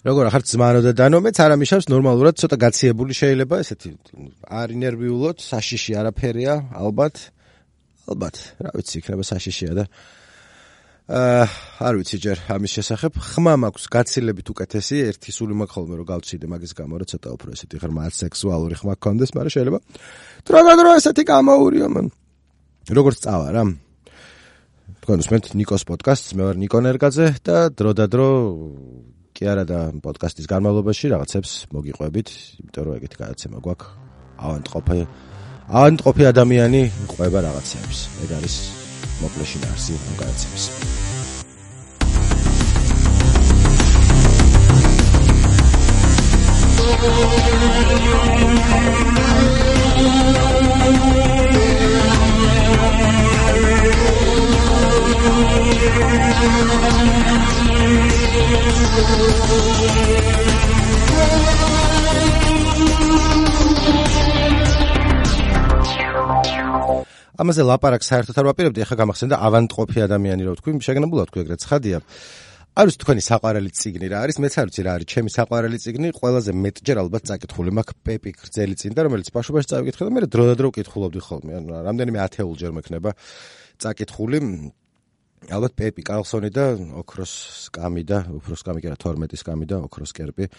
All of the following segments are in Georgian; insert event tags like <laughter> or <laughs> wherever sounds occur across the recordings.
როგორ ახარ ძმანო და დანო მეც არ ამიშავს ნორმალურად ცოტა გაციებული შეიძლება ესეთი არ ინერვიულოთ საშიში არაფერია ალბათ ალბათ რა ვიცი იქნება საშიშია და აა არ ვიცი ჯერ ამის შესახებ ხმა მაქვს გაცილებით უკეთესი ერთი სული მაქვს ხოლმე რომ გავციდე მაგის გამო რომ ცოტა უფრო ესეთი ღრმა სექსუალური ხმა გქონდეს მაგრამ შეიძლება. დრო და დრო ესეთი გამოურიო მან. როგორც წავა რა. თქვენ უსმენთ ნიკოს პოდკასტს მე ვარ ნიკო ნერგაძე და დრო და დრო კი არა და პოდკასტის განმავლობაში რაღაცებს მოგიყვებით, იმიტომ რომ ეგეთი გადაცემა გვაქვს. ავანტყოფი ავანტყოფი ადამიანი ყვება რაღაცებს. ეგ არის მოკლეში ნარსი გადაცემის. ამაზე ლაპარაკს საერთოდ არ ვაპირებდი, ახლა გამახსენდა ავანტყოფი ადამიანი რო თქვი, შეგნებულად თქვი ეგრეთ ცხადია. არის თქვენი საყვარელი ციგნი რა არის? მეც არ ვიცი რა არის ჩემი საყვარელი ციგნი, ყველაზე მეტჯერ ალბათ წაკითხული მაქვს პეპი გრძელი წინ და რომელიც ბავშვობაში წავიკითხე და მე დრო და დრო ვკითხულობდი ხოლმე. ანუ რამდენიმე ათეულჯერ მექნება წაკითხული. ალბათ პეპი კარლსონი და ოქროს სკამი და ოქროს სკამი კი არა 12 სკამი და ოქროს კერპი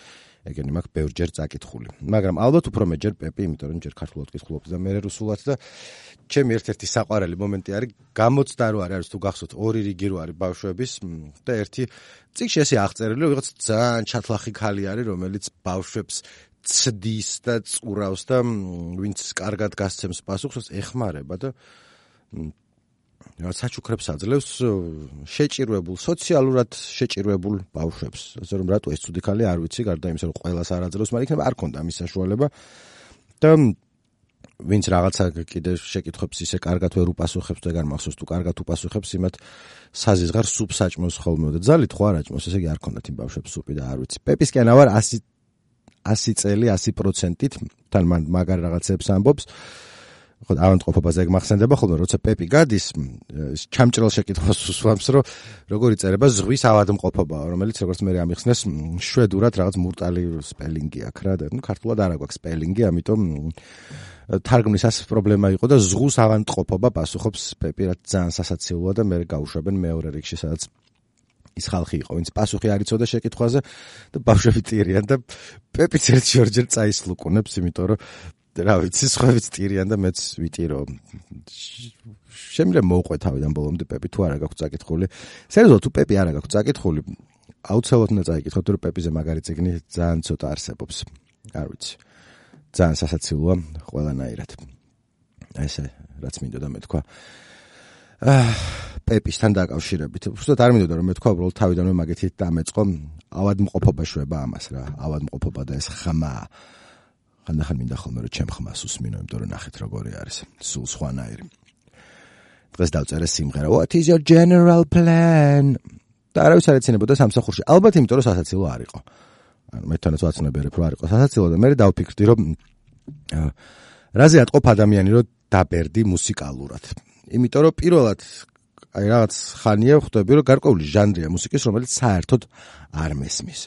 ეგენი მაქვს ბევრჯერ წაკითხული. მაგრამ ალბათ უფრო მეჯერ პეპი, იმიტომ რომ ჯერ ქართულად კითხულობდი და მე რუსულად და ჩემი ერთ-ერთი საყვარელი მომენტი არის გამოცდა რო არის თუ გახსოვთ ორი რიგი რო არის ბავშვების და ერთი წიგში ესე აღწერილი რომ ვიღაც ძალიან ჩათლახი ქალი არის რომელიც ბავშვებს ცდის და წურავს და ვინც კარგად გასცემს პასუხს ეხმარება და საჩუქრებს აძლევს შეჭირვებულ სოციალურად შეჭირვებულ ბავშვებს. ასე რომ რატო ეს ცუდი ქალი არ ვიცი გარდა იმისა რომ ყოველას არ აძლევს მაგრამ იქნება არ ქონდა მის საშუალება. და ვინც რაღაცა კიდე შეკითხებს ისე კარგად ვერ უპასუხებს და ეგარ მახსოვს თუ კარგად უპასუხებს იმათ საზიზღარ სუპს აჭმოს ხოლმე. და ძალით ხო არ აჭმოს ესე იგი არ ქონდათ იმ ბავშვებს სუპი და არ ვიცი. პეპისკენ ავარ 100 100 წელი 100%-ით თან მაგარ რაღაცებს ამბობს ხო ავანტყოფობაზე ეგ მახსენდება ხოლმე როცა პეპი გადის ჩამჭრელ შეკითხვას <laughs> უსვამს რომ როგორი წერება ზღვის ავადმყოფობა რომელიც როგორც მე ამიხსნეს შვედურად რაღაც მურტალი სპელინგი აქვს რა და ნუ ქართულად არ აქვს სპელინგი ამიტომ თარგმნის ას პრობლემა იყო და ზღვის ავანტყოფობა პასუხობს პეპი რაც ძალიან სასაცილოა და მე გავუშვებენ მეორე რიგში სადაც ის ხალხი იყო, ვინც პასუხი არ იცოდა შეკითხვაზე და ბავშვები ტირიან და პეპიც ერთ ჯერჯერ წაისლუკუნებს, იმიტომ რომ რა ვიცი, სხვაებიც ტირიან და მეც ვიტირო. შემიძლია მოუყვე თავიდან ბოლომდე პეპი თუ არა გაქვს წაკითხული. სერიოზულად თუ პეპი არა გაქვს წაკითხული, აუცილებლად უნდა წაიკითხოთ, რომ პეპიზე მაგარი ციგნი ძალიან ცოტა არსებობს. არ ვიცი. ძალიან სასაცილოა ყველანაირად. აი ესე რაც მინდოდა მე თქვა. აა პეპისთან დაკავშირებით. უბრალოდ არ მინდოდა რომ მე თქვა, უბრალოდ თავიდანვე მაგეთი დამეწყო ავადმყოფობა შვება ამას რა. ავადმყოფობა და ეს ხმა. ხანდახან მინდა ხოლმე რომ ჩემ ხმას უსმინო, იმიტომ რომ ნახეთ როგორი არის, სულ სხვანაირი. დღეს დავწერე სიმღერა What is your general plan? და არავის არ ეცინებოდა სამსახურში. ალბათ იმიტომ რომ სასაცილო არ იყო. ანუ მე თანაც ვაცნობიერებ რომ არ იყო სასაცილო და მე დავფიქრდი რომ რაზე ატყობ ადამიანი რომ დაბერდი მუსიკალურად. იმიტომ რომ პირველად აი რაღაც ხანია ხვდები რომ გარკვეული ჟანრია მუსიკის რომელიც საერთოდ არ მესმის.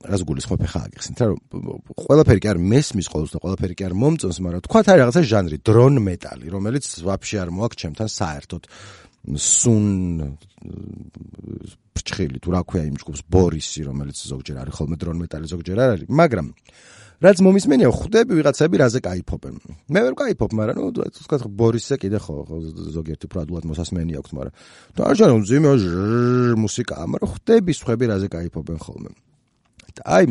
რას გულისხმობ ხა აგიხსენთ რა რომ ყველაფერი კი არ მესმის ყოველს და ყველაფერი კი არ მომწონს მაგრამ თქვა თარ რაღაცა ჟანრი დრონ მეტალი რომელიც ვაფშე არ მოაქვს ჩემთან საერთოდ სუნ ფრჩხილი თუ რა ქვია იმ ჯგუფს ბორისი რომელიც ზოგჯერ არის ხოლმე დრონ მეტალი ზოგჯერ არ არის მაგრამ რაც მომისმენია ხვდები ვიღაცები რაზე кайფობენ. მე ვერ кайფობ, მაგრამ ნუ თქვა ბორისზე კიდე ხო ზოგიერთი უფრო ადულად მოსასმენი აქვს, მაგრამ და არ შეიძლება მძიმე მუსიკაა, მაგრამ ხვდები სხვები რაზე кайფობენ ხოლმე. აი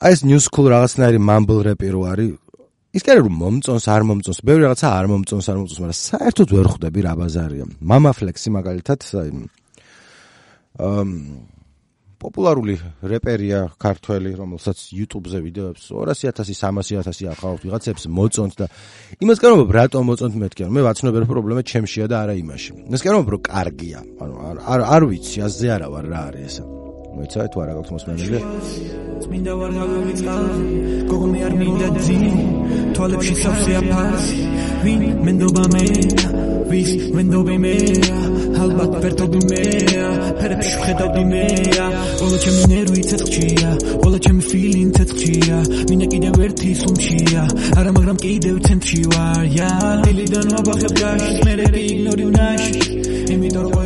აი ეს new school რაღაცნაირი mumble rap-ი რო არის ის კი არა რომ მომწონს არ მომწონს ბევრი რაღაცა არ მომწონს არ მომწონს მაგრამ საერთოდ ვერ ხვდები რა ბაზარია mama flex-ი მაგალითად აი ამ პოპულარული რეპერია ქართველი რომელსაც YouTube-ზე ვიდეოებს 200000 300000 ახავთ ვიღაცებს მოწონთ და იმას რომ რატომ მოწონთ მეთქი მე ვაცნობ რომ პრობლემა ჩემშია და არა იმაში. ეს კი რომ რო კარგია. ანუ არ არ ვიცი, აზე არა ვარ რა არის ესა. მოიცა თუ არა გაქვს მოსმენილი წმინდა ვარ გავიწყალ გოგო მე არ მინდა ძი თვალებში სავსეა ფასი ვინ მენდობა მე ვის მენდობი მე ალბათ ვერტობი მე ფერებში ხედავდი მე ოლა ჩემი ნერვი ცეცხლია ოლა ჩემი ფილინგ ცეცხლია მინდა კიდევ ერთი სუმშია არა მაგრამ კიდევ ცენტრში ვარ ია დილიდან ვაბახებ გაშს მე იგნორი ვნაში იმიტომ რომ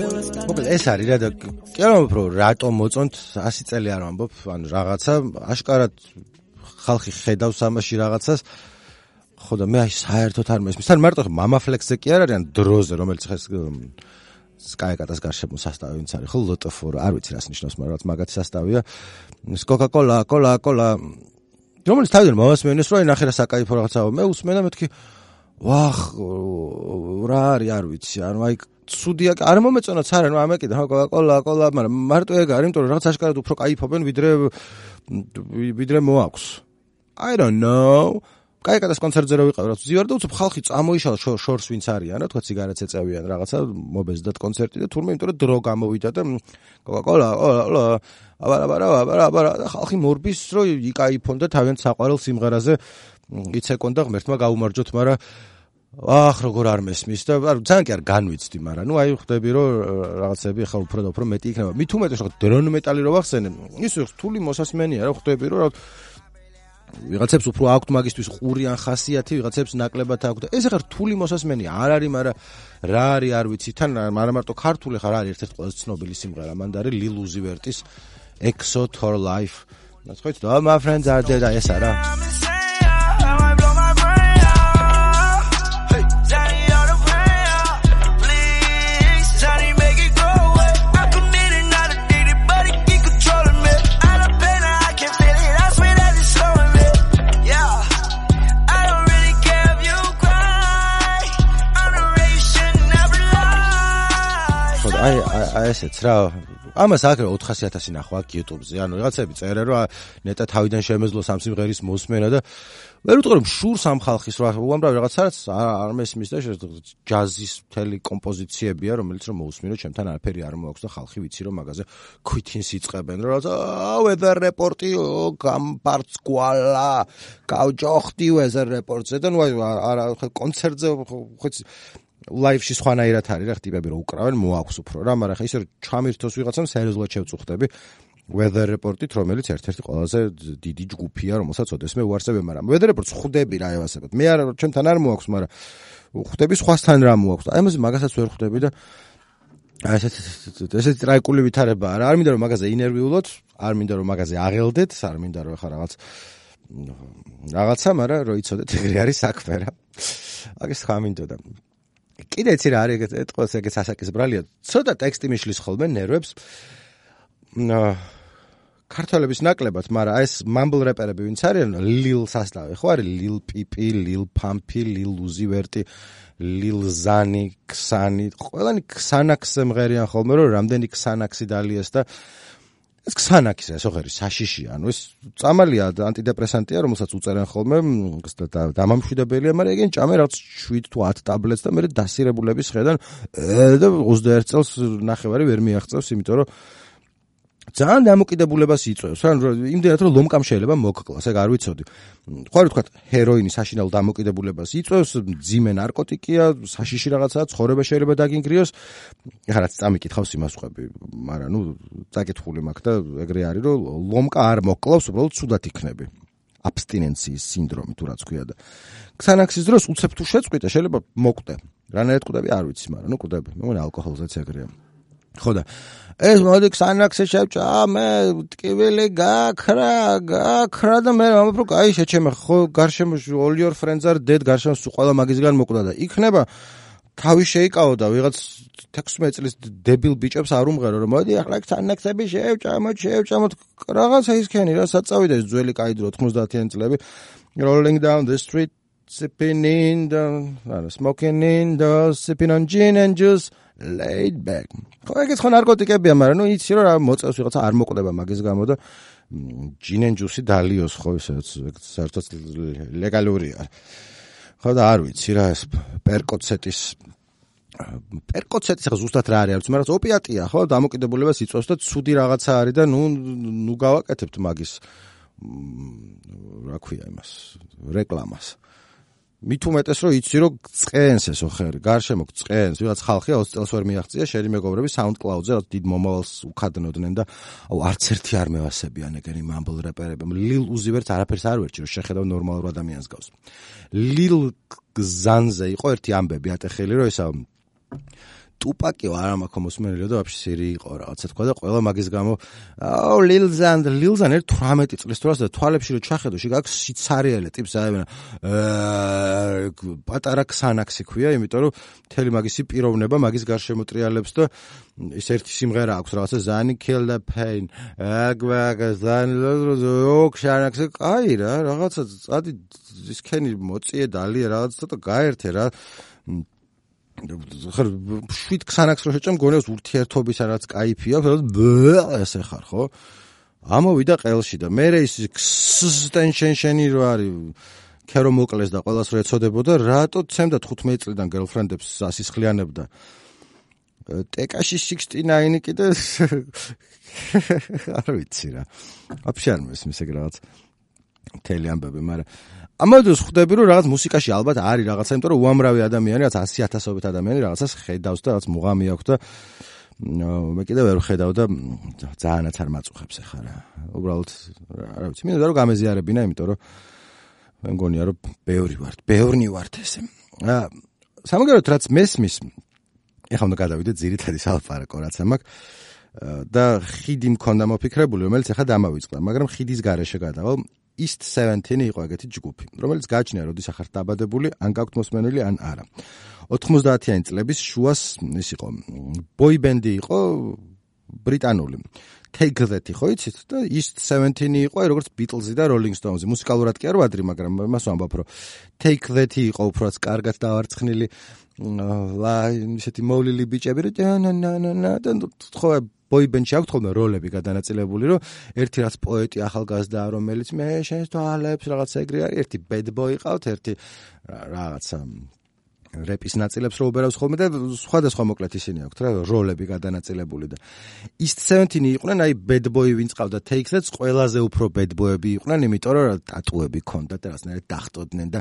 მოკლედ ეს არის რა და კი არა უფრო რატომ მოწონთ 100 წელი არ ვამბობ ანუ რაღაცა აშკარად ხალხი ხედავს ამაში რაღაცას ხო და მე აი საერთოდ არ მესმის თან მარტო мама ფლექსზე კი არ არიან დროზე რომელიც ხეს სკაიკატას გარშემო სასტავი ვინც არის ხო ლოტოფორო არ ვიცი რას ნიშნავს მაგრამ რაც მაგათი სასტავია კოკა-კოლა კოლა კოლა რომელიც თავიდან მომასმენეს რომ ნახე რა საკაიფო რაღაცაა მე უსმენ და მეთქი ვახ რა არის არ ვიცი ანუ აი ცუდია არ მომეწონაც არა ნუ ამეკიდა ხო ყველა ყველა მაგრამ მარტო ეგ არის იმიტომ რომ რაღაც აშკარად უფრო кайფობენ ვიდრე ვიდრე მოაქვს. I don't know. კაი კატას კონცერტზე რო ვიყავ რა ვზივარ და უცებ ხალხი წამოიშალა შორს ვინც არიან რა თქვა ციგარეთს ეწევიან რაღაცა მობეზდათ კონცერტი და თურმე იმიტომ რომ დრო გამოვიდა და კოკაკოლა აბარაბარა აბარაბარა და ხალხი მორბის რო იკაიფონ და თავიანთ საყვარელ სიმღერაზე იცეკონ და ღმერთმა გაუმარჯოთ მაგრამ აх როგორ არ მესმის და არ ძალიან კი არ განვიცდი მაგრამ ნუ აი ხვდები რომ რაღაცები ხა უფრო და უფრო მეტი იქნება მით უმეტეს რომ დრონ მეტალი რო ვახსენე ის რთული მოსასმენია რა ხვდები რომ ვიღაცებს უფრო აქვთ მაგისტვის ყურიან ხასიათი ვიღაცებს ნაკლებად აქვთ ეს ახლა რთული მოსასმენია არ არის მაგრამ რა არის არ ვიცი თან მაგრამ მარტო ქართული ხარ არის ერთ-ერთი ყველაზე ცნობილი სიმღერა მანდ არის ლილ უზივერტის exot or life quite all my friends are dead ეს არა აი აი ესეც რა. ამას აქ 400000 ნახვა აქ YouTube-ზე. ანუ რაღაცები წერე რომ ნეტა თავიდან შემეძლო სამ სიმღერის მოსმენა და ვერ ვიტყვი რომ შურს ამ ხალხის რა უამრავი რაღაცაც არ მესმის და ჯაზის მთელი კომპოზიციებია რომელიც რომ მოусმინო ჩემთან არაფერი არ მოაქვს და ხალხი ვიცი რომ მაგაზე ქვითინს იწებენ რაღაცა weather report-ი გამპარცკვალა გავჯოხდი weather report-ზე და ნუ არა კონცერტზე ხო ლაივში სხვანაირად არის რა ხტიპები რომ უკრავენ მოაქვს უფრო რა მაგრამ ხა ისე რომ ჩამირთოს ვიღაცამ სერიოზულად შევწუხდები weather report-ით რომელიც ერთ-ერთი ყველაზე დიდი ჯგუფია რომელსაც ოდესმე უარსებე მაგრამ weather report-ს ხვდები რა ევასებად მე არ ჩემთან არ მოაქვს მაგრამ ხვდები სხვასთან რა მოაქვს. აი ამაზე მაგასაც ვერ ხვდები და აი ესეთ ესეთ ტრაიკული ვითარება არა არ მინდა რომ მაგაზე ინერვიულოთ არ მინდა რომ მაგაზე აღელდეთ არ მინდა რომ ხა რაღაც რაღაცა მაგრამ რო იცოდეთ ეგრე არის საქმე რა. აგეს ხა მინდოდა კიდე იცი რა არის ეგ ეთყოს ეგ სასაკის ბრალია. ცოტა ტექსტი მიშლის ხოლმე ნერვებს. ქართველების ნაკლებად მაგრამ ეს მამბლ რეპერები ვინც არიან ლილ სასტავი ხო არის? ლილ პიპი ლილ პამპი ლილ უზივერტი ლილ ზანი ქსანი ყველანი ქსანაქს მღერიან ხოლმე რომ რამდენი ქსანაქსი დალიეს და ეს ქსანაქის ეს ოღერი საშიშია. ანუ ეს წამალია ანტიდეპრესანტია რომელსაც უწერენ ხოლმე დამამშვიდებელია მაგრამ ეგენ ჭამე რაც 7 თუ 10 ტაბლეტს და მე დასირებულების ხედან და 21 წელს ნახევარი ვერ მიაღწევს იმიტომ რომ ძალიან დამოკიდებულებას იწვევს. ან იმდენად რომ ლომკამ შეიძლება მოგკლას, ეგ არ ვიცოდი. ხო რა თქვა, ჰეროინი საშინელ დამოკიდებულებას იწვევს, ძიმე ნარკოტიკია, საშიში რაღაცაა, ცხოვრება შეიძლება დაგინგრიოს. ეხლა რაც წამიკითხავს იმას ხვები, მაგრამ ნუ წაკითხული მაქვს და ეგრე არის რომ ლომკა არ მოკლავს, უბრალოდ ცუდად იქნები. აბსტინენციის სინდრომი თუ რაც ქვია და ქსანაქსის დროს უცებ თუ შეწყვიტე შეიძლება მოკვდე. რანაირად კვდები არ ვიცი, მაგრამ ნუ კვდები. მე მგონი ალკოჰოლზეც ეგრეა. ხო და ეს მოდი ქსანაქსი შევჭა მე ტკივილი გაქრა გაქრა და მე ამბობ რომ აი შეჩემე ხო გარშემო all your friends are dead გარშემო სულ ყველა მაგისგან მოკვდა და იქნება თავი შეიკავო და ვიღაც 16 წლის დებილ ბიჭებს არ უმღერო რომ მოდი ახლა ქსანაქსები შევჭა მო შევჭა მო რაღაცა ისქენი რა საწავიდა ეს ძველი კაიდრო 90-იან წლები rolling down the street sipping in the smoking in the sipping on gin and juice laid back. ხო ეგეც ხო ნარკოტიკებია, მაგრამ ნუ იცი რომ მოწევს ვიღაცა არ მოკვდება მაგის გამო და ჯინ ჯუსი დალიოს ხო ესე საერთოდ ლეგალურია. ხო და არ ვიცი რა ეს პერკოცეტის პერკოცეტი ხა ზუსტად რა არის, მაგრამ ოპიატია, ხო, დამოკიდებულებას იწვევს და ცუდი რაღაცა არის და ნუ ნუ გავაკეთებთ მაგის რა ქვია იმას, რეკლამას. მით უმეტეს რომ იცი რომ წყენს ესო ხერი, გარშემო წყენს, ვიღაც ხალხი 20 წელს ვერ მიაღწია შერი მეგობრები SoundCloud-ზე რა დიდ მომავალს უქადნოდნენ და აუ არც ერთი არ მევასებიან ეგენი mumble rapper-ები. Lil Uzi Vert არაფერს არ ვერჩი რომ შეხედავ ნორმალურ ადამიანს გავს. Lil Xanze იყო ერთი ამბები ატეხილი რომ ესა ტუპაკი არ მაქვს მოსმენილი და ვაფშე სირი იყო რაღაცა თქვა და ყველა მაგის გამო აუ ლილზან ლილზან 18 წლის დროს და თვალებში რო ჩახედო შეგაქვს სიცარიელე ტიპს აებენა პატარა ქსანაქსი ქვია იმიტომ რომ მთელი მაგისი პიროვნება მაგის გარშემო ტრიალებს და ის ერთი სიმღერა აქვს რაღაცა zani kill the pain აგვაგა zani ოკ შანაქსი აი რა რაღაცა წადი ისქენი მოწიე დალია რაღაცა და გაერთე რა ხარ შვით ქსანაკს რო შეჭამ გონევს ურთიერთობისა რაც кайფია ფერად ესე ხარ ხო ამოვიდა ყელში და მე ის ქსტენშენშენი რო არის ქერო მოკლეს და ყოველას რო ეწოდებოდა რატო ცემდა 15 წლიდან გერლფრენდებს ასისხლიანებდა ტეკაში 69 კიდე <laughs> არ ვიცი რა. აფშარ მესმის ეგ რაღაც. თელი ამბები მაგრამ ამოდოს ხვდები რომ რაღაც მუსიკაში ალბათ არის რაღაცა, იმიტომ რომ უამრავი ადამიანი, რაც 100000ობით ადამიანი რაღაცას ხედავს და რაღაც მუღამი აქვს და მე კიდე ვერ ხედავ და ძალიანაც არ მაწუხებს ახლა რა. უბრალოდ რა ვიცი, მინდა რომ გამეზიარებინა, იმიტომ რომ მე მგონია რომ ბევრი ვართ, ბევრნი ვართ ესე. აა სამაგეროთ რაც მესმის ეხლა უნდა გადავიდე ძირითადი სალფარაკო რაც ამაკ და ხიდი მქონდა მოფიქრებული, რომელიც ახლა დამავიწყდა, მაგრამ ხიდის garaშე გადავალ East 17 იყო ეგეთი ჯგუფი, რომელიც გააჩნია როდის ახარ დაბადებული, ან გაქვთ მოსმენელი, ან არა. 90-იანი წლების შუას ის იყო band იყო ბრიტანული. Take That ხო იცით და East 17 იყო როგორც Beatles-ი და Rolling Stones-ი. მუსიკალურად კი არ ვადრი, მაგრამ მას ვამბობ, რომ Take That იყო უბრალოდ კარგად დავარცხნილი ლა ისეთი მოვლილი ბიჭები რა ნა ნა ნა და ხო ბოიბენდში აქვს ხოლმე როლები გადანაწილებული, რომ ერთი რაც პოეტი ახალგაზრდა, რომელიც მე შენს თვალებს რაღაც ეგრე არის, ერთი boy ყავთ, ერთი რაღაცა რეპის ნაწილებს რო უბერავს ხოლმე და სხვადასხვა მოკლედ ისინი აქვთ რა როლები გადანაწილებული და East 17 იყვნენ აი bad boy ვინც ყავდა takes-ს ყველაზე უფრო bad boy-ები იყვნენ იმიტომ რომ ტატუები ქონდათ და რაღაცნაირად დახტოდნენ და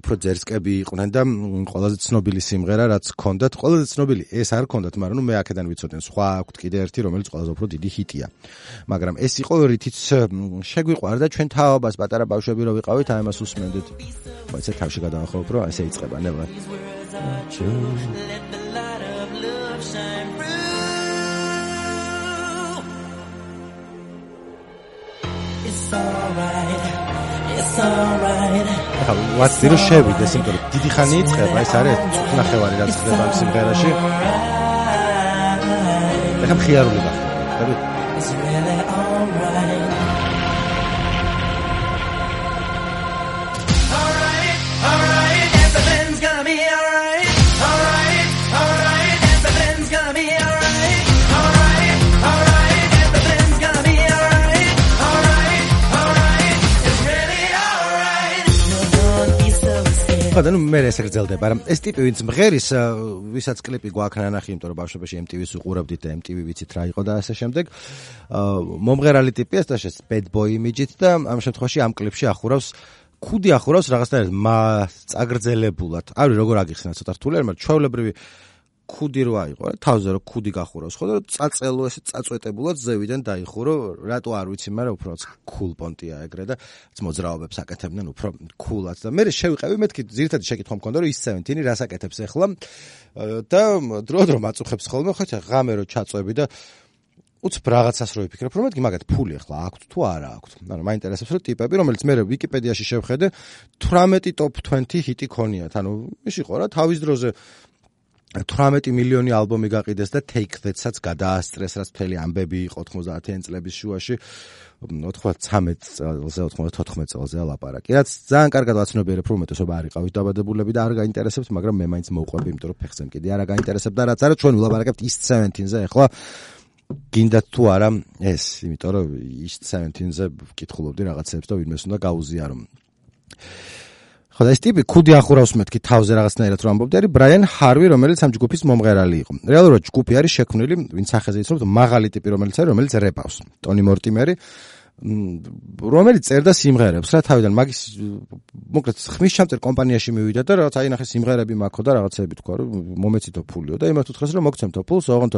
უფრო ძერსკები იყვნენ და ყველაზე ცნობილი სიმღერა რაც ქონდათ ყველაზე ცნობილი ეს არ ქონდათ მაგრამ ნუ მე აქედან ვიცოდენ სხვა აქვთ კიდე ერთი რომელიც ყველაზე უფრო დიდი ჰიტია. მაგრამ ეს იყო რითიც შეგვიყვარდა ჩვენ თაობას პატარა ბავშვები რო ვიყავით აი ამას უსმენდით. მოიცა თავში გადავახობ რომ ესე იწება ნელა words are true. Let the light of love shine through. It's alright. It's alright. ახლა ვაცდი რომ შევიდეს, იმიტომ რომ დიდი ხანი იწყება, ეს არის წუთნახევარი რაც ხდება ამ სიმღერაში. ახლა მხიარული გახდება. It's really alright. ხო და ნუ მე ეს გრძელდება რა ეს ტიპი ვინც მღერის ვისაც კლიპი გვაქვს ნანახი იმიტომ რომ ბავშვობაში MTV-ს უყურებდით და MTV ვიცით რა იყო და ასე შემდეგ მომღერალი ტიპია და შეს bad boy image-ით და ამ შემთხვევაში ამ კლიპში ახურავს ქუდი ახურავს რაღაცნაირად მა წაგრძელებულად არ ვიცი როგორ აგიხსნა ცოტა რთული მაგრამ ჩვეულებრივი ქუდი რო აიყო რა? თავზე რო ქუდი გახურავს ხო? და წაწელო ესე წაწვეტებულად ზევიდან დაიხურო რატო არ ვიცი მაგრამ უფრო cool პონტია ეგრე და მოძრაობებს აკეთებდნენ უფრო cool-ად და მე შევიყევი მეთქი ზირთადი შეკითხვა მქონდა რომ ის 17 რას აკეთებს ახლა და დრო დრო მაწუხებს ხოლმე ხო ღამე რო ჩაწვევი და უცებ რაღაცას რო ვიფიქრებ რომ მეთქი მაგათ ფული ახლა აქვთ თუ არა აქვთ. ანუ მაინტერესებს რომ ტიპები რომელიც მე ვიკიპედიაში შევხედე 18 top 20 ჰიტი ქონიათ. ანუ ის იყო რა თავის დროზე 18 მილიონი ალბომი გაყიდეს და Take That-საც გადაასტრეს, რაც მთელი ამბები იყო 90-იან წლების შუაში. 93 წელზე, 94 წელზე ლაპარაკი. რაც ძალიან კარგად ვაცნობიერებ, რომ უმეტესობა არ იყავით დაბადებულები და არ გაინტერესებთ, მაგრამ მე მაინც მოვყვები, იმიტომ რომ ფეხზე მკიდი არა გაინტერესებდა, რაც არა ჩვენ ვლაპარაკებთ ის 17-ზე, ახლა გინდათ თუ არა ეს, იმიტომ რომ ის 17-ზე ვკითხულობდი რაღაცებს და ვინმეს უნდა გაუზიარო. ხო და ეს ტიპი ქუდი ახურავს მეთქი თავზე რაღაცნაირად რომ ამბობდი. არის ბრაიან ჰარვი რომელიც ამ ჯგუფის მომღერალი იყო. რეალურად ჯგუფი არის შექმნილი ვინც სახეზე იცნობთ მაღალი ტიპი რომელიც არის რომელიც რეპავს ტონი მორტიმერი რომელიც წერდა სიმღერებს რა თავიდან მაგის მოკლედ ხმის ჩამწერ კომპანიაში მივიდა და რაღაც აი ნახე სიმღერები მაქვს და რაღაცები თქვა რომ მომეცითო ფულიო და იმათ უთხრეს რომ მოგცემთო ფულს ოღონდ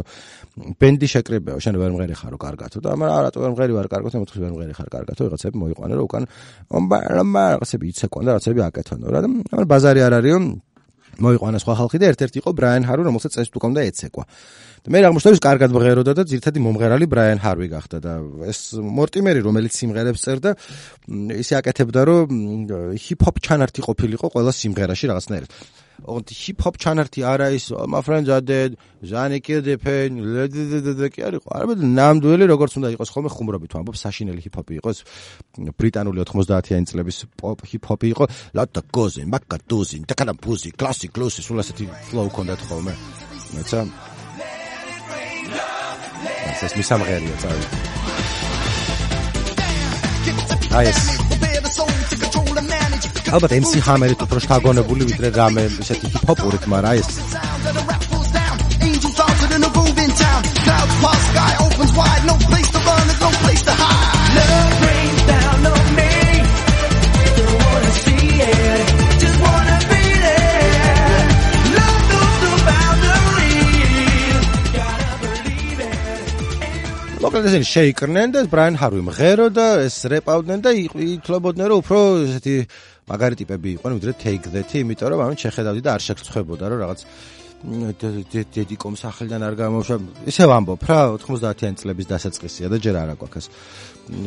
ბენდი შეკრებეო შენ ვერ მღერი ხარო კარგათო და მაგრამ რატო ვერ მღერი ვარ კარგათო იმათ ვერ მღერი ხარ კარგათო რაღაცები მოიყვანა რომ უკან რაღაცები იცეკვან და რაღაცები აკეთონო რა და მაგრამ ბაზარი არ არისო მოიყვანა სხვა ხალხი და ერთ-ერთი იყო ბრაიან ჰარვი რომელსაც წესით უკონდა ეცეკვა და მე აღმოჩნდა რომ კარგად მღეროდა და ძირთადი მომღერალი ბრაიან ჰარვი გახდა და ეს მორტიმერი რომელიც სიმღერებს წერდა ისე აკეთებდა რომ ჰიპ-ჰოპ ჩანართი ყოფილიყო ყველა სიმღერაში რაღაცნაირად ოღონდ ჰიპ-ჰოპ ჩანართი არა ის my friends are dead zani kill the pain კი არისო არამედ ნამდვილი როგორც უნდა იყოს ხოლმე ხუმრობით ვამბობ საშინელი ჰიპ-ჰოპი იყოს. ბრიტანული 90-იანი წლების პოპ ჰიპ-ჰოპი იყო. Lata gozi makaduzi takana puzi classic blues სულ ასეთი flow ქონდათ ხოლმე. მეცა? ეს მისამღერია წავი. აი ეს ალბათ MC Hammer-ით უფრო შთაგონებული ვიდრე რამე ისეთი ჰიპ-ჰოპურით, მაგრამ ეს Clouds past sky opens wide, no place to run, there's no place to hide. Love rains down on me. Don't wanna see it, just wanna be there. Love goes through boundaries, gotta believe it. მოკლედ ესენი შეიკრნენ და ბრაიან ჰარვი მღერო და ეს რეპავდნენ და ითვლებოდნენ რომ უფრო ესეთი მაგარი ტიპები იყვნენ ვიდრე take that იმიტომ რომ ამით შეხედავდი და არ შეგწხვებოდა რომ რაღაც დედიკომ სახელიდან არ გამოვშვა ისე ვამბობ რა 90-იან წლების დასაწყისია და ჯერ არა გვაქვს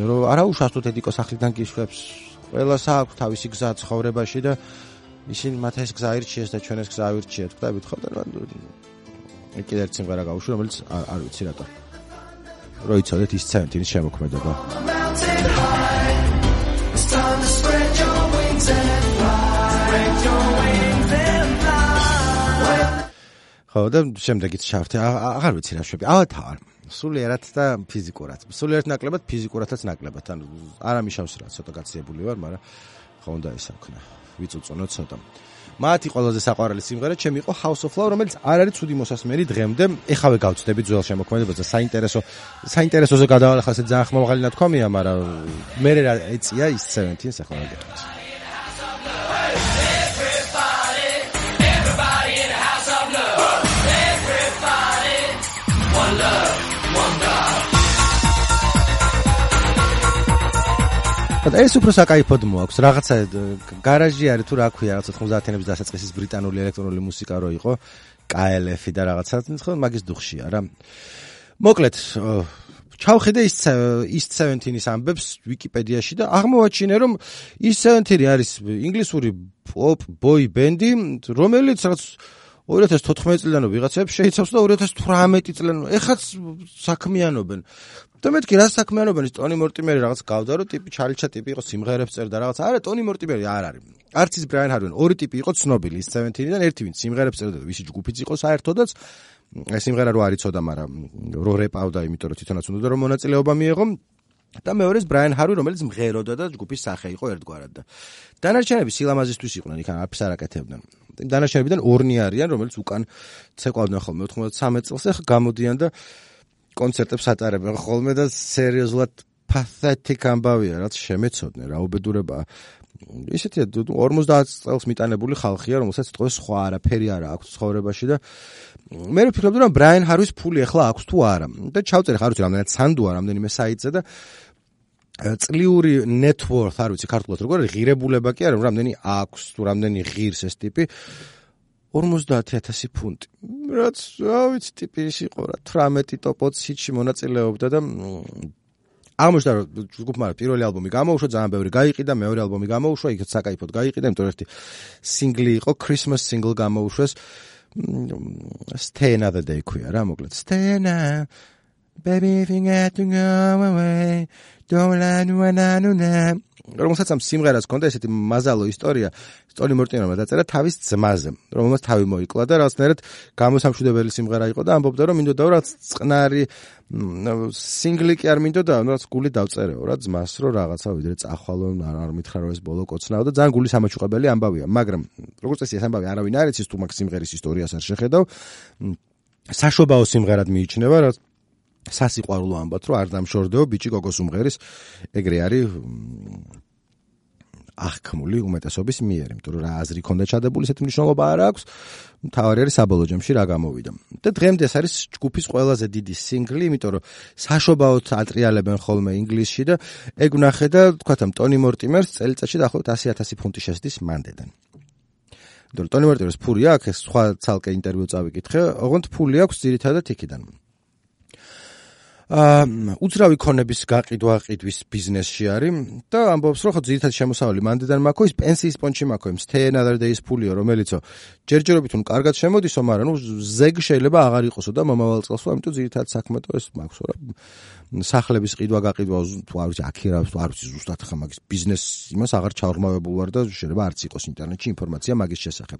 რომ არა უშავს თუ დედიკო სახლიდან გიშვებს ყველას აქვს თავისი გზა ცხოვრებაში და ისინი მათ ეს გზა აირჩიეს და ჩვენ ეს გზა ავირჩიეთ და ვითხოვ და კიდე ერთ სიმღერა გავუშვი რომელიც არ ვიცი რატო. რო იცოდეთ ის ცენტრის შემოქმედება. It's time to spread your ხო და შემდეგიც ჩავთე აღარ ვიცი რა შვები ავათავარ სულიერად და ფიზიკურად სულიერად ნაკლებად ფიზიკურადაც ნაკლებად ანუ არ ამიშავს რა ცოტა გაციებული ვარ მაგრამ ხო უნდა ისე ვქნა ვიწუწუნო ცოტა მათი ყველაზე საყვარელი სიმღერა ჩემი იყო House of Love რომელიც არ არის ცუდი მოსასმენი დღემდე ეხავე გავწდები ძველ შემოქმედებას და საინტერესო საინტერესოზე გადავალახა ესე ძალიან ხმოვაღალი ნათქვამია მაგრამ მე რა ეწია ის 17 ახლა რა გეტყვით და ეს უფრო საკაიფოდ მოაქვს. რაღაცა გარაჟი არის თუ რა ქვია რაღაცა 90-იანების დასაწყისის ბრიტანული ელექტრონული მუსიკა რო იყო. KLF და რაღაცა. ხო მაგის დუხშია რა მოკლედ ჩავხედე ის ის 17-ის ამბებს ვიკიპედიაში და აღმოვაჩინე რომ ის 17 არის ინგლისური პოპ ბოი ბენდი რომელიც რაღაც 2014 წლიდან ვიღაცებს შეიცავს და 2018 წლიდან ეხაც საქმიანობენ. და მეთქი რა საქმიანობენ? ის ტონი მორტიმერი რაღაც გავდა რომ ტიპი ჩალიჩა ტიპი იყო სიმღერებს წერდა რაღაც არა ტონი მორტიმერი არ არის. არც ის ბრაიან ჰარვენ ორი ტიპი იყო ცნობილი ის 17-დან ერთი ვინც სიმღერებს წერდა და ვისი ჯგუფიც იყო საერთოდაც. სიმღერა რო არიწოდა მაგრამ რო რეპავდა იმიტომ რომ თვითონაც უნდა რომ მონაწილეობა მიეღო და მეორეს ბრაიან ჰარვი რომელიც მღეროდა და ჯგუფის სახე იყო ერთგვარად. და დანარჩენები სილამაზისთვის იყვნენ იქ არაფერს არ აკეთებდნენ დანარჩენებიდან ორნი არიან რომელიც უკან ცეკვავდნენ ხოლმე. 93 წელს ახლა გამოდიან და კონცერტებს ატარებენ ხოლმე და სერიოზულად pathetic ამბავია რაც შემეცოდნენ. რა უბედურება ისეთი 50 წელს მიტანებული ხალხია რომელსაც თქოს სხვა არაფერი არა აქვს ცხოვრებაში და მე ვფიქრობდი რომ ბრაიან ჰარვის ფული ახლა აქვს თუ არა. და ჩავწერე ხარ ვიცი რამდენად სანდუა რამდენიმე საიტზე და წლიური net worth არ ვიცი ქართულად როგორ არის ღირებულება კი არა რამდენი აქვს თუ რამდენი ღირს ეს ტიპი 50000 ფუნტი. რაც რა ვიცი ტიპი ის იყო რა 18 ტოპ 20 ჰიტში მონაწილეობდა და აღმოჩნდა რომ ჯგუფმა პირველი ალბომი გამოუშვა ძალიან ბევრი გაიყიდა მეორე ალბომი გამოუშვა იქაც საკაიფოდ გაიყიდა იმიტომ ერთი სინგლი იყო christmas single გამოუშვეს stay another day ქვია რა მოკლედ stay now baby if you get to go away დოლანუანანუნა რომელსაც ამ სიმღერას ჰქონდა ესეთი მაზალო ისტორია. სტონი მორტინერმა დაწერა თავის ძმაზე რომელმაც თავი მოიკლა და რაღაცნაირად გამოსამშვიდებელი სიმღერა იყო და ამბობდა რომ მინდოდა რაც წყნარი სინგლი კი არ მინდოდა რაც გული დავწერეო რა ძმას რომ რაღაცა ვიდრე წახვალო არ მითხრა რომ ეს ბოლო კოცნაო და ძალიან გული სამაჩუყებელი ამბავია. მაგრამ როგორც წესი ეს ამბავი არავინ არ იცის თუ მაგ სიმღერის ისტორიას არ შეხედავ საშობაო სიმღერად მიიჩნევა რაც სასიყვარულო ამბობთ რომ არ დამშორდეო ბიჭი გოგოს უმღერის ეგრე არის აღქმული უმეტესობის მიერ, იმიტომ რომ რა აზრი ქონდა ჩადებული ესეთ მნიშვნელობა არ აქვს. თავარი არის საბოლოო ჯამში რა გამოვიდა. და დღემდე ეს არის ჯგუფის ყველაზე დიდი სინგლი, იმიტომ რომ საშობაოდ ატრიალებენ ხოლმე ინგლისში და ეგ ვნახე და თქვათ ამ ტონი მორტიმერს წელიწადში დაახლოებით 100000 ფუნტი შესდის მანდედან. იმიტომ რომ ტონი მორტიმერს ფული აქვს, ეს სხვა ცალკე ინტერვიუ წავიკითხე, ოღონდ ფული აქვს ძირითადად იქიდან. უძრავი ქონების გაყიდვა ყიდვის ბიზნესში არის და ამბობს რომ ხო ძირითადად შემოსავალი მანდედან მაქო ის პენსიის პონჩი მაქო იმ other days ფულიო რომელიცო ჯერჯერობით უნდა კარგად შემოდისო მაგრამ ნუ ზეგ შეიძლება აღარ იყოსო და მომავალ წელსო ამიტომ ძირითადად საქმეთო ეს მაქვს რა სახლების ყიდვა გაყიდვა თუ არ ვიცი აქირავს თუ არ ვიცი ზუსტად ხა მაგის ბიზნეს იმას აღარ ჩაურმავებულ ვარ და შეიძლება არც იყოს ინტერნეტში ინფორმაცია მაგის შესახებ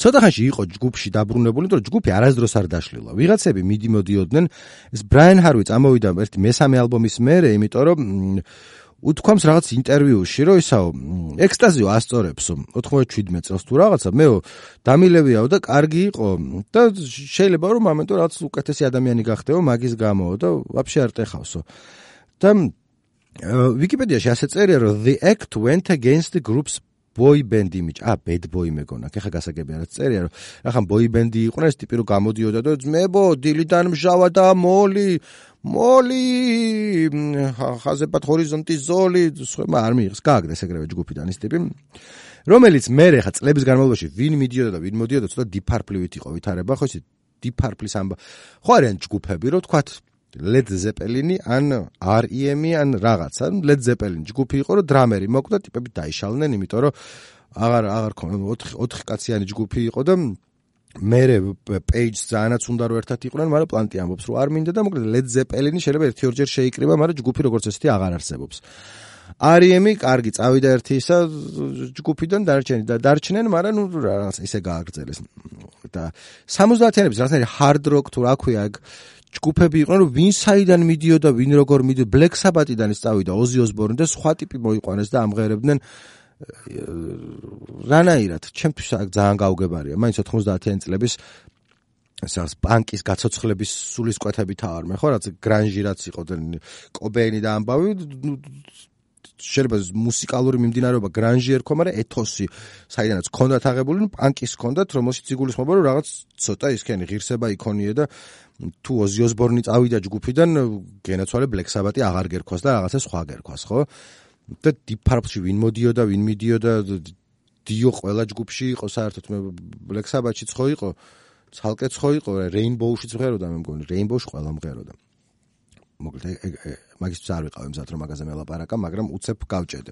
ცოტა ხანში იყო ჯგუფში დაბრუნებული, რომ ჯგუფი არასდროს არ დაშლილა. ვიღაცები მიდიმოდიოდნენ, ეს ბრაიან ჰარვი წამოვიდა ერთი მესამე ალბომის მერე, იმიტომ რომ უთქვამს რაღაც ინტერვიუში, რომ ისაო ექსტაზიო ასწორებსო 97 წელს თუ რაღაცა, მეო დამილევიაო და კარგი იყო და შეიძლება რომ მომენტო რაღაც უკეთესი ადამიანი გახდეო მაგის გამო და ვაფშე არ ტეხავსო. და ვიკიპედიაში ასე წერია რომ the act went against the group's boy band image. ა, bad boy მეგონა. ხეხა გასაგები არა წერია, რომ ახლა boy band-ი იყვნენ, ეს ტიპი რომ გამოდიოდა და ძმებო, დილიდან მჟავა და მოლი, მოლი, ხაზებად ჰორიზონტი ზოლი, სხვა არ მიიღს. გააგდეს ეგრევე ჯგუფიდან ის ტიპი. რომელიც მე ხა წლების განმავლობაში ვინ მიდიოდა და ვინ მოდიოდა, ცოტა დიფარფლივით იყო ვითარება, ხო იცი? დიფარფლის ამბა. ხო არიან ჯგუფები, რომ თქვათ Led Zeppelin-ი ან REM-ი ან რაღაცა. Led Zeppelin ჯგუფი იყო, რომ დრამერი მოკვდა, ტიპები დაიშალნენ, იმიტომ რომ აღარ აღარ ქონა 4 4 კაციანი ჯგუფი იყო და მერე პეიჯს ძალიანაც უნდა რომ ერთად იყვნენ, მაგრამ პლანტი ამბობს, რომ არ მინდა და მოკლედ Led Zeppelin-ი შეიძლება ერთი ორჯერ შეიკრიბა, მაგრამ ჯგუფი როგორც ესეთი აღარ არსებობს. REM-ი კარგი წავიდა ერთი ისა ჯგუფიდან დარჩენი და დარჩნენ, მაგრამ ნუ რაღაც ისე გააგრძელეს. და 70-იანების რაღაცნაირი hard rock თუ რა ქვია, ჯგუფები იყვნენ, ვინ საიდან მიდიოდა, ვინ როგორ მიდიოდა, Black Sabbath-დან წავიდა Ozzy Osbourne და სხვა ტიპი მოიყვანეს და ამღერებდნენ რანაირად, ჩემთვის ძალიან გაუგებარია. მაინც 90-იან წლების ასას პანკის გაცოცხლების სულისკვეთებით ავარმე, ხო, რაც გრანჟი რაც იყო და კობეინი და ამბავი შეიძლება მუსიკალური მიმდინარეობა გრანჟი ერქვა, მაგრამ ეთოსი, საიდანაც ქონდათ აღებული, პანკის ქონდათ, რომელშიც იგულისხმება, რომ რაღაც ცოტა ისქენი ღირსება იქონია და თუ ოზი ოსბორნი წავიდა ჯგუფიდან, გენაცვალე ბლეკ საბატი აღარ გერქვას და რაღაცა სხვა გერქვას, ხო? და დიპარფში ვინ მოდიოდა, ვინ მიდიოდა, დიო ყველა ჯგუფში იყო საერთოდ მე ბლეკ საბატშიც ხო იყო? ცალკეც ხო იყო, რეინბოუშიც მღეროდა მე მგონი, რეინბოუში ყველა მღეროდა. მოკლედ მაგის არ ვიყავ იმზად რომ მაგაზე მელაპარაკა, მაგრამ უცებ გავჭედე.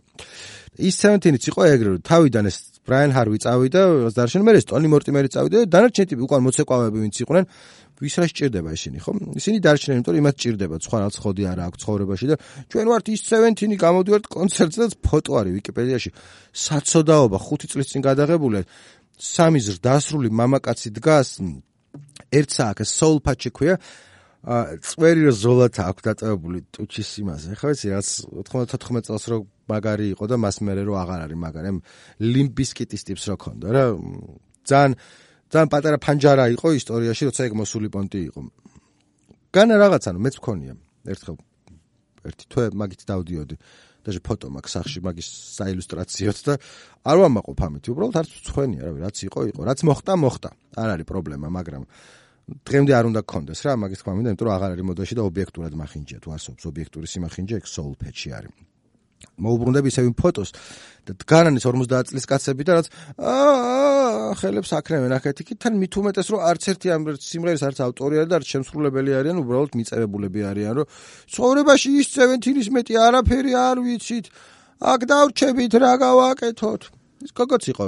ის 17-იც იყო ეგრე თავიდან ეს ბრაიან ჰარვი წავიდა, დარშენ მე ეს ტონი მორტიმერი წავიდა და დანარჩენი ტიპი უკან მოცეკვავები ვინც იყვნენ, ვის რა სჭირდება ისინი, ხო? ისინი დარჩნენ, იმიტომ რომ იმათ სჭირდება, სხვა რაც ხოდი არა აქვს ცხოვრებაში და ჩვენ ვართ ის 17-ი გამოდივართ კონცერტზე და ფოტო არის ვიკიპედიაში. საცოდაობა 5 წლის წინ გადაღებული. სამი ზრდასრული მამაკაცი დგას ერთ სააქს soul patch ქვია წვერი რო ზოლათა აქვს დაწევებული ტუჩის იმაზე. ხო იცი რაც 94 წელს რო მაგარი იყო და მას მერე რო აღარ არის მაგარი. ლიმბისკიტის ტიპს რო ქონდა რა. ძალიან ძალიან პატარა ფანჯარა იყო ისტორიაში, როცა ეგ მოსული პონტი იყო. განა რაღაცა, მეც მქონია ერთხელ ერთი თვე მაგით დავდიოდი. დაჟე ფოტო მაქვს სახში მაგის საილუსტრაციოთ და არ ვამაყობ ამით. უბრალოდ არც ცხენია, რავი, რაც იყო, იყო. რაც მოხდა, მოხდა. არ არის პრობლემა, მაგრამ დღემდე არ უნდა გქონდეს რა მაგის თქმა მინდა, იმიტომ რომ აღარ არის მოდაში და ობიექტურად მახინჯია თუ არსებობს ობიექტური სიმახინჯე, ეგ soul patch-ი არის. მოუბრუნდები ისევ იმ ფოტოს და დგანანის 50 წლის კაცები და რაც აა ხელებს აკრემენ ახეთ იქით თან უმეტეს რომ არც ერთი ამ სიმღერის არც ავტორი არის და არც შემსრულებელი არიან უბრალოდ მიწევებულები არიან რომ ცხოვრებაში ის წევენთინის მეტი არაფერი არ ვიცით. აქ დავრჩებით რა გავაკეთოთ? ის გოგოც იყო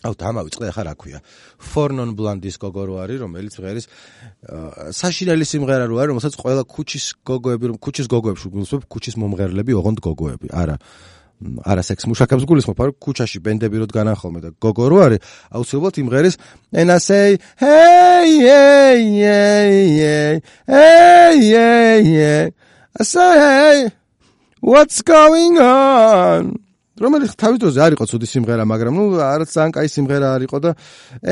აუ დამავიწყე ახლა რა ქვია? Fornon Blanc-ის გოგო რო არის რომელიც მღერის საშინელი სიმღერა რო არის რომელსაც ყველა ქუჩის გოგოები რომ ქუჩის გოგოებს გულისხმობ ქუჩის მომღერლები ოღონდ გოგოები. არა არა სექს მუშაკებს გულისხმობ არა ქუჩაში ბენდები რო დგანან ხოლმე და გოგო რო არის აუცილებლად and i say hey hey hey hey hey hey i say hey what's going on რომელიც თავის დროზე არ იყო ცუდი სიმღერა, მაგრამ ნუ არც ძალიან კაი სიმღერა არ იყო და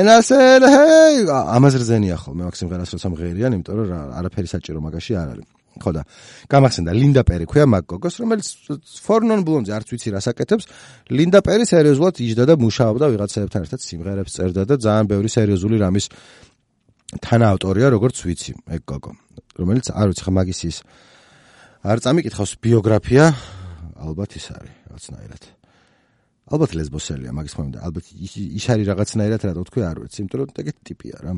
ენასერ ჰეი ამაზე რძენია ხოლმე მაგ სიმღერას როცა მღერიან, იმიტომ რომ არაფერი საჭირო მაგაში არ არის. ხო და გამახსენდა ლინდა პერი ქვია მაგ გოგოს, რომელიც ფორნონ ბლონზე არც ვიცი რა საკეთებს. ლინდა პერი სერიოზულად იჯდა და მუშაობდა ვიღაცებთან ერთად სიმღერებს წერდა და ძალიან ბევრი სერიოზული რამის თანაავტორია, როგორც ვიცი, ეგ გოგო. რომელიც არ ვიცი ხა მაგის ის არ წამიკითხავს ბიოგრაფია, ალბათ ის არის რაღაცნაირად. ალბათ ლესბოსელია მაგის და ალბათ ის არის რაღაცნაირად რა თქო არ ვიცი იმიტომ რომ ეგეთი ტიპია რა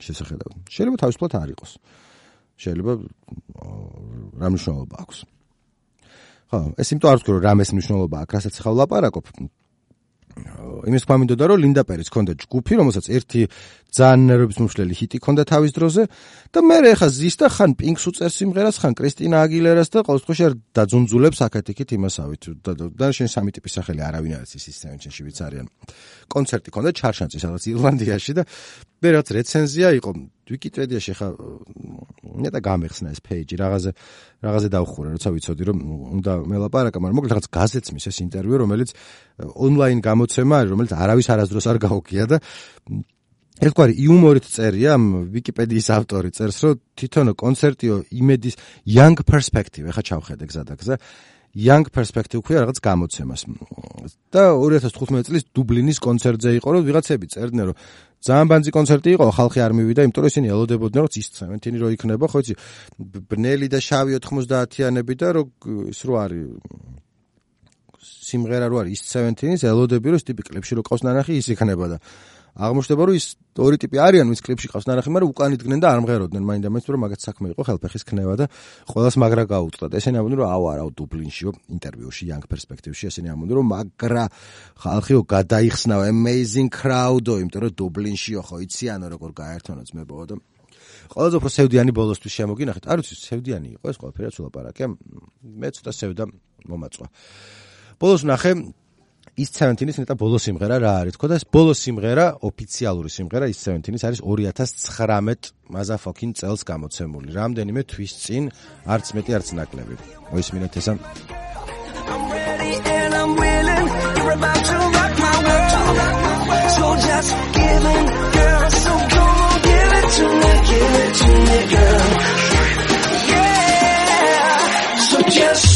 შესაძლოა შეიძლება თავისუფლად არ იყოს. შეიძლება რა მნიშვნელობა აქვს. ხო ეს იმიტომ არ ვთქვი რომ რამეს მნიშვნელობა აქვს რასაც ხავ ლაპარაკობ იმის თქვა მინდოდა რომ ლინდა პერის ქონდა ჯგუფი რომელსაც ერთი ძალიან ნერვების მომშლელი ჰიტი ქონდა თავის დროზე და მე ხა ზის და ხან პინკს უწერს სიმღერას ხან კრისტინა აგილერას და ყოველ შემთხვევაში არ დაძუნძულებს აკეთიქით იმასავით და შენ სამი ტიპის სახელი არავინ არ იცის ის სევენჩენში ვიც არიან კონცერტი ქონდა ჩარშანში სადაც ირლანდიაში და მე რაც რეცენზია იყო ვიკიპედიაში ხა ნეტა გამეხსნა ეს პეიჯი რაღაცა რაღაცა დავხურე როცა ვიცოდი რომ უნდა მელაპარაკა მაგრამ მოკლედ რაღაც გაზეთს მის ეს ინტერვიუ რომელიც ონლაინ გამოცემა არის რომელიც არავის არასდროს არ გაუგია და ერთგვარი იუმორით წერია ვიკიპედიის ავტორი წერს რომ თვითონ კონცერტიო იმედის young perspective ეხა ჩავხედე გზადაგზა young perspective ქვია რაღაც გამოცემას. და 2015 წლის დუბლინის კონცერტზე იყო რომ ვიღაცები წერდნენ რომ ძალიან ბანძი კონცერტი იყო ხალხი არ მივიდა იმიტომ რომ ისინი ელოდებოდნენ რომ ისწრებენ თინი რო იქნება ხო იცი ბნელი და შავი 90-იანები და რო ის რო არის სიმღერა რო არის ისწრებენ თინის ელოდები რომ ტიპი კლიპში რო ყავს ნანახი ის იქნება და აღმოჩნდება რომ ის ორი ტიპი არიან ვის კლიპში ყავს. ნანახი მაგრამ უკან იდგნენ და არ მღეროდნენ. მაინდა მეც რომ მაგაც საქმე იყო ხელფეხის ქნება და ყოველს მაგრა გაუწდა და ესენი ამბობდნენ რომ აუ არა დუბლინშიო ინტერვიუში young perspective-ში. ესენი ამბობდნენ რომ მაგრა ხალხიო გადაიხსნა amazing crowd-ო იმიტომ რომ დუბლინშიო ხო იციანო როგორ გაერთიანო ძმებო და ყველაზე უფრო სევდიანი ბოლოსთვის შემოგინახეთ. არ ვიცი სევდიანი იყო ეს ყველაფერი ცულაპარაკე. მე ცოტა სევდა მომაწვა. ბოლოს ნახე ის 17-ის ნეტა ბოლო სიმღერა რა არის? თქო და ეს ბოლო სიმღერა ოფიციალური სიმღერა ის 17-ის არის 2019 მაზაფოკინ წელს გამოცემული. რამდენიმე თვის წინ არც მეტი არც ნაკლები. მოისმინეთ ესა I'm ready and I'm willing. You're about to rock my world. So just give in girl. So come on give it to me give it to me girl. Yeah. So just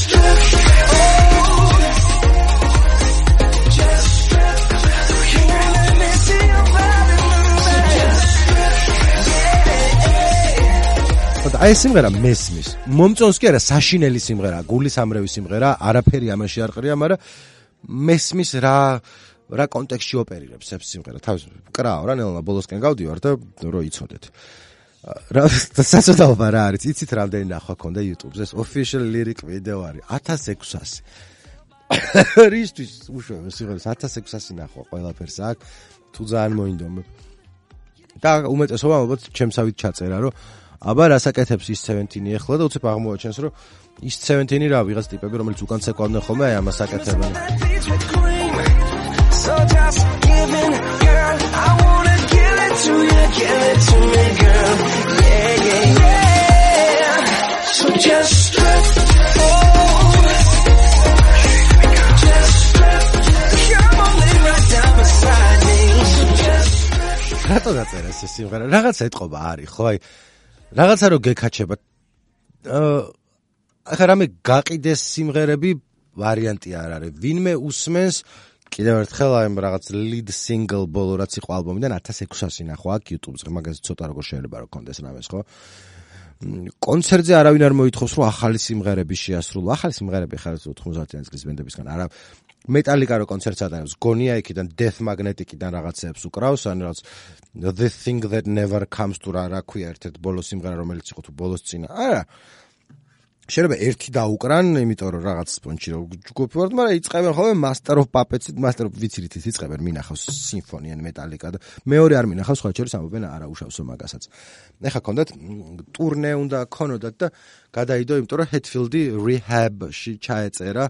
აი სიმღერა მესმის. მომწონს კი არა, საშინელი სიმღერა, გულის ამრევი სიმღერა, არაფერი ამაში არ ყრია, მაგრამ მესმის რა რა კონტექსტში ოპერირებს ეს სიმღერა. თავის კრაო რა ნელა ბოლოსკენ გავდივარ და რო იცოდეთ. რა საწოდაობა რა არის? იცით რამდენი ნახვა ქონდა YouTube-ზე? official lyric video არის 1600. რისთვის უშუალო სიმღერას 1600 ნახვა ყველაფერს აქ თუ ძალიან მოინდომა. და უმეტესობა ალბათ ჩემსავით ჩაწერა, რომ აბა რასაკეთებს ის 17 ახლა და უცებ აღმოაჩენს რომ ის 17 რა ვიღაც ტიპები რომელიც უკან ცეკვავდნენ ხოლმე აი ამას აკეთებენ. So just give in girl. I want to give it to you give it to me girl. Yeah yeah yeah. So just strip რატო დაწერა ეს სიმღერა რაღაცა ეთყობა არის ხო აი რაღაცა რო გეკაჩება ახლა რამე გაყიდეს სიმღერები ვარიანტი არ არის. ვინმე უსმენს კიდევ ერთხელ აი რაღაც lead single ბოლო რაც იყო ალბომიდან 1600 ნახვა აქ YouTube-ზე. მაგაზე ცოტა როგორ შეიძლება რომ კონდეს რამეს ხო კონცერტზე არავინ არ მოითხოვს რომ ახალი სიმღერები შეასრულო. ახალი სიმღერები ხარ 90-იან წლის ბენდებისგან არა მეტალიკა რო კონცერტს ატარებს გონია იქიდან death magnetic-იდან რაღაცებს უკრავს ან რაღაც the thing that never comes to რა რა ქვია ერთ-ერთ ბოლოს სიმღერა რომელიც იყო თუ ბოლოს წინა. არა შეიძლება ერთი დაუკრან, იმიტომ რომ რაღაც სპონჩი რო ჯგუფი ვართ, მაგრამ იწებენ ხოლმე Master of Puppets-ით, Master of ის იწებენ, მინახავს Symphony ან Metallica და მეორე არ მინახავს, სხვა შეიძლება ამობენ არა უშავსო მაგასაც. ეხა კონდათ ტურნე უნდა ქონოდათ და გადაიდო, იმიტომ რომ Hetfield-ი Rehab-ში ჩაეწერა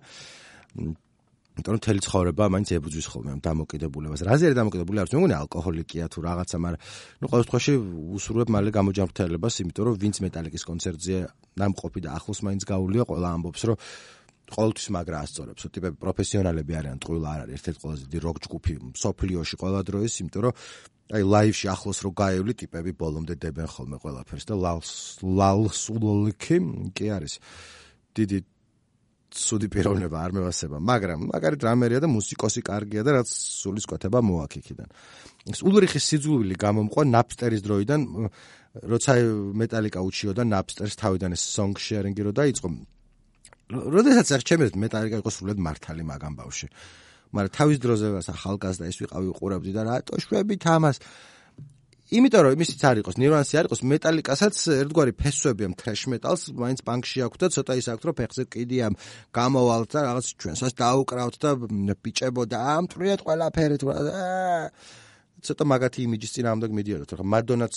იმიტომ რომ თელი ცხოვრება მაინც ებრძვის ხოლმე ამ დამოკიდებულებას. რაზე არის დამოკიდებული? არც მეგონი ალკოჰოლიკია თუ რაღაცა, მაგრამ ნუ ყოველ შემთხვევაში უსურვებ მალე გამოჯანმრთელებას, იმიტომ რომ ვინც მეტალიკის კონცერტზე ნამყოფი და ახლოს მაინც გაულია, ყველა ამბობს, რომ ყოველთვის მაგრა ასწორებს. ტიპები პროფესიონალები არიან, ტყუილ არ არის ერთ-ერთი ყველაზე დიდი როკ ჯგუფი სოფლიოში ყველა დროის, იმიტომ რომ აი ლაივში ახლოს რო გაივლი ტიპები ბოლომდე დებენ ხოლმე ყველაფერს და ლალს ლალს ულოლიქი კი არის დიდი ცუდი პიროვნება არ მევასება, მაგრამ მაგარი დრამერია და მუსიკოსი კარგია და რაც სულის კვეთება მოაქიქიდან. ეს ულრიხის სიძულვილი გამომყვა ნაპსტერის დროიდან, როცა მეტალიკა უჩიოდა ნაპსტერს თავიდან ეს song sharing-ი რო დაიწყო. როდესაც აღჩემეთ მეტალიკა იყო სულად მართალი მაგამ ბავში. მაგრამ თავის დროზე ახალგაზრდა ეს ვიყავი უყურებდი და რატო შვებით ამას? იმიტომ რომ იმისიც არ იყოს ნირვანსი არ იყოს მეტალიკასაც ერთგვარი ფესვები ამ თრეშ მეტალს მაინც ბანკში აქვს და ცოტა ის აქვს რომ ფეხზე კიდია გამოვალთ და რაღაც ჩვენსაც დაუკრავთ და ბიჭებო და ამტრიეთ ყველაფერი თუ ცოტა მაგათი იმიჯის წინააღმდეგ მიდიოდოთ ხო მადონაც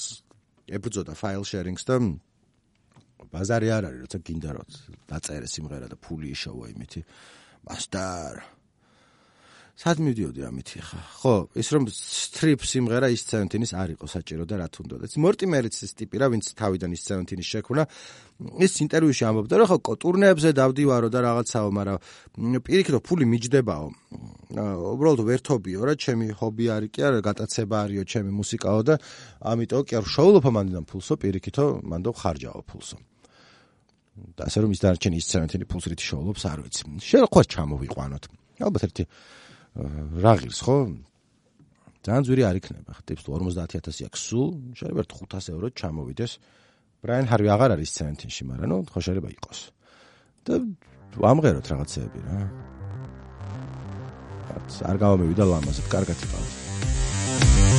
ებრძოდა ფაილ შერინგს და ბაზარი არ არის როცა გინდა რომ დაწერე სიმღერა და ფული იშოვა იმითი. მასტარ სად მივდიოდი ამითი ხა ხო ის რომ სტრიპ სიმღერა ის სევენტინის არ იყო საჭირო და რა თუნდოდა მორტიმერიც ის ტიპი რა ვინც თავიდან ის სევენტინის შექმნა ის ინტერვიუში ამბობდა რომ ხო ტურნეებზე დავდივარო და რაღაცაო მაგრამ პირიქით ფული მიჯდებაო. უბრალოდ ვერთობიო რა ჩემი ჰობი არის კი არა გატაცება არისო ჩემი მუსიკაო და ამიტომ კი არ შოულობ მანდან ფულსო პირიქითო მანდო ხარჯაო ფულსო. და ასე რომ ის დარჩენი ის სევენტინი ფულს რითი შოულობს არ ვიცი. შეიძლება ხო ჩამოვიყვანოთ. ალბათ ერთი რაღილს ხო? ძალიან ძვირი არ იქნება. ხტებს თუ 50000 აქვს სულ, შეიძლება 500 ევრო ჩამოვიდეს. ბრაიან ჰარვი აღარ არის სცენთინში, მაგრამ ნუ ხო შეიძლება იყოს. და ამღეროთ რაღაცეები რა. არ გამომივიდა ლამაზად, კარგად იყავით.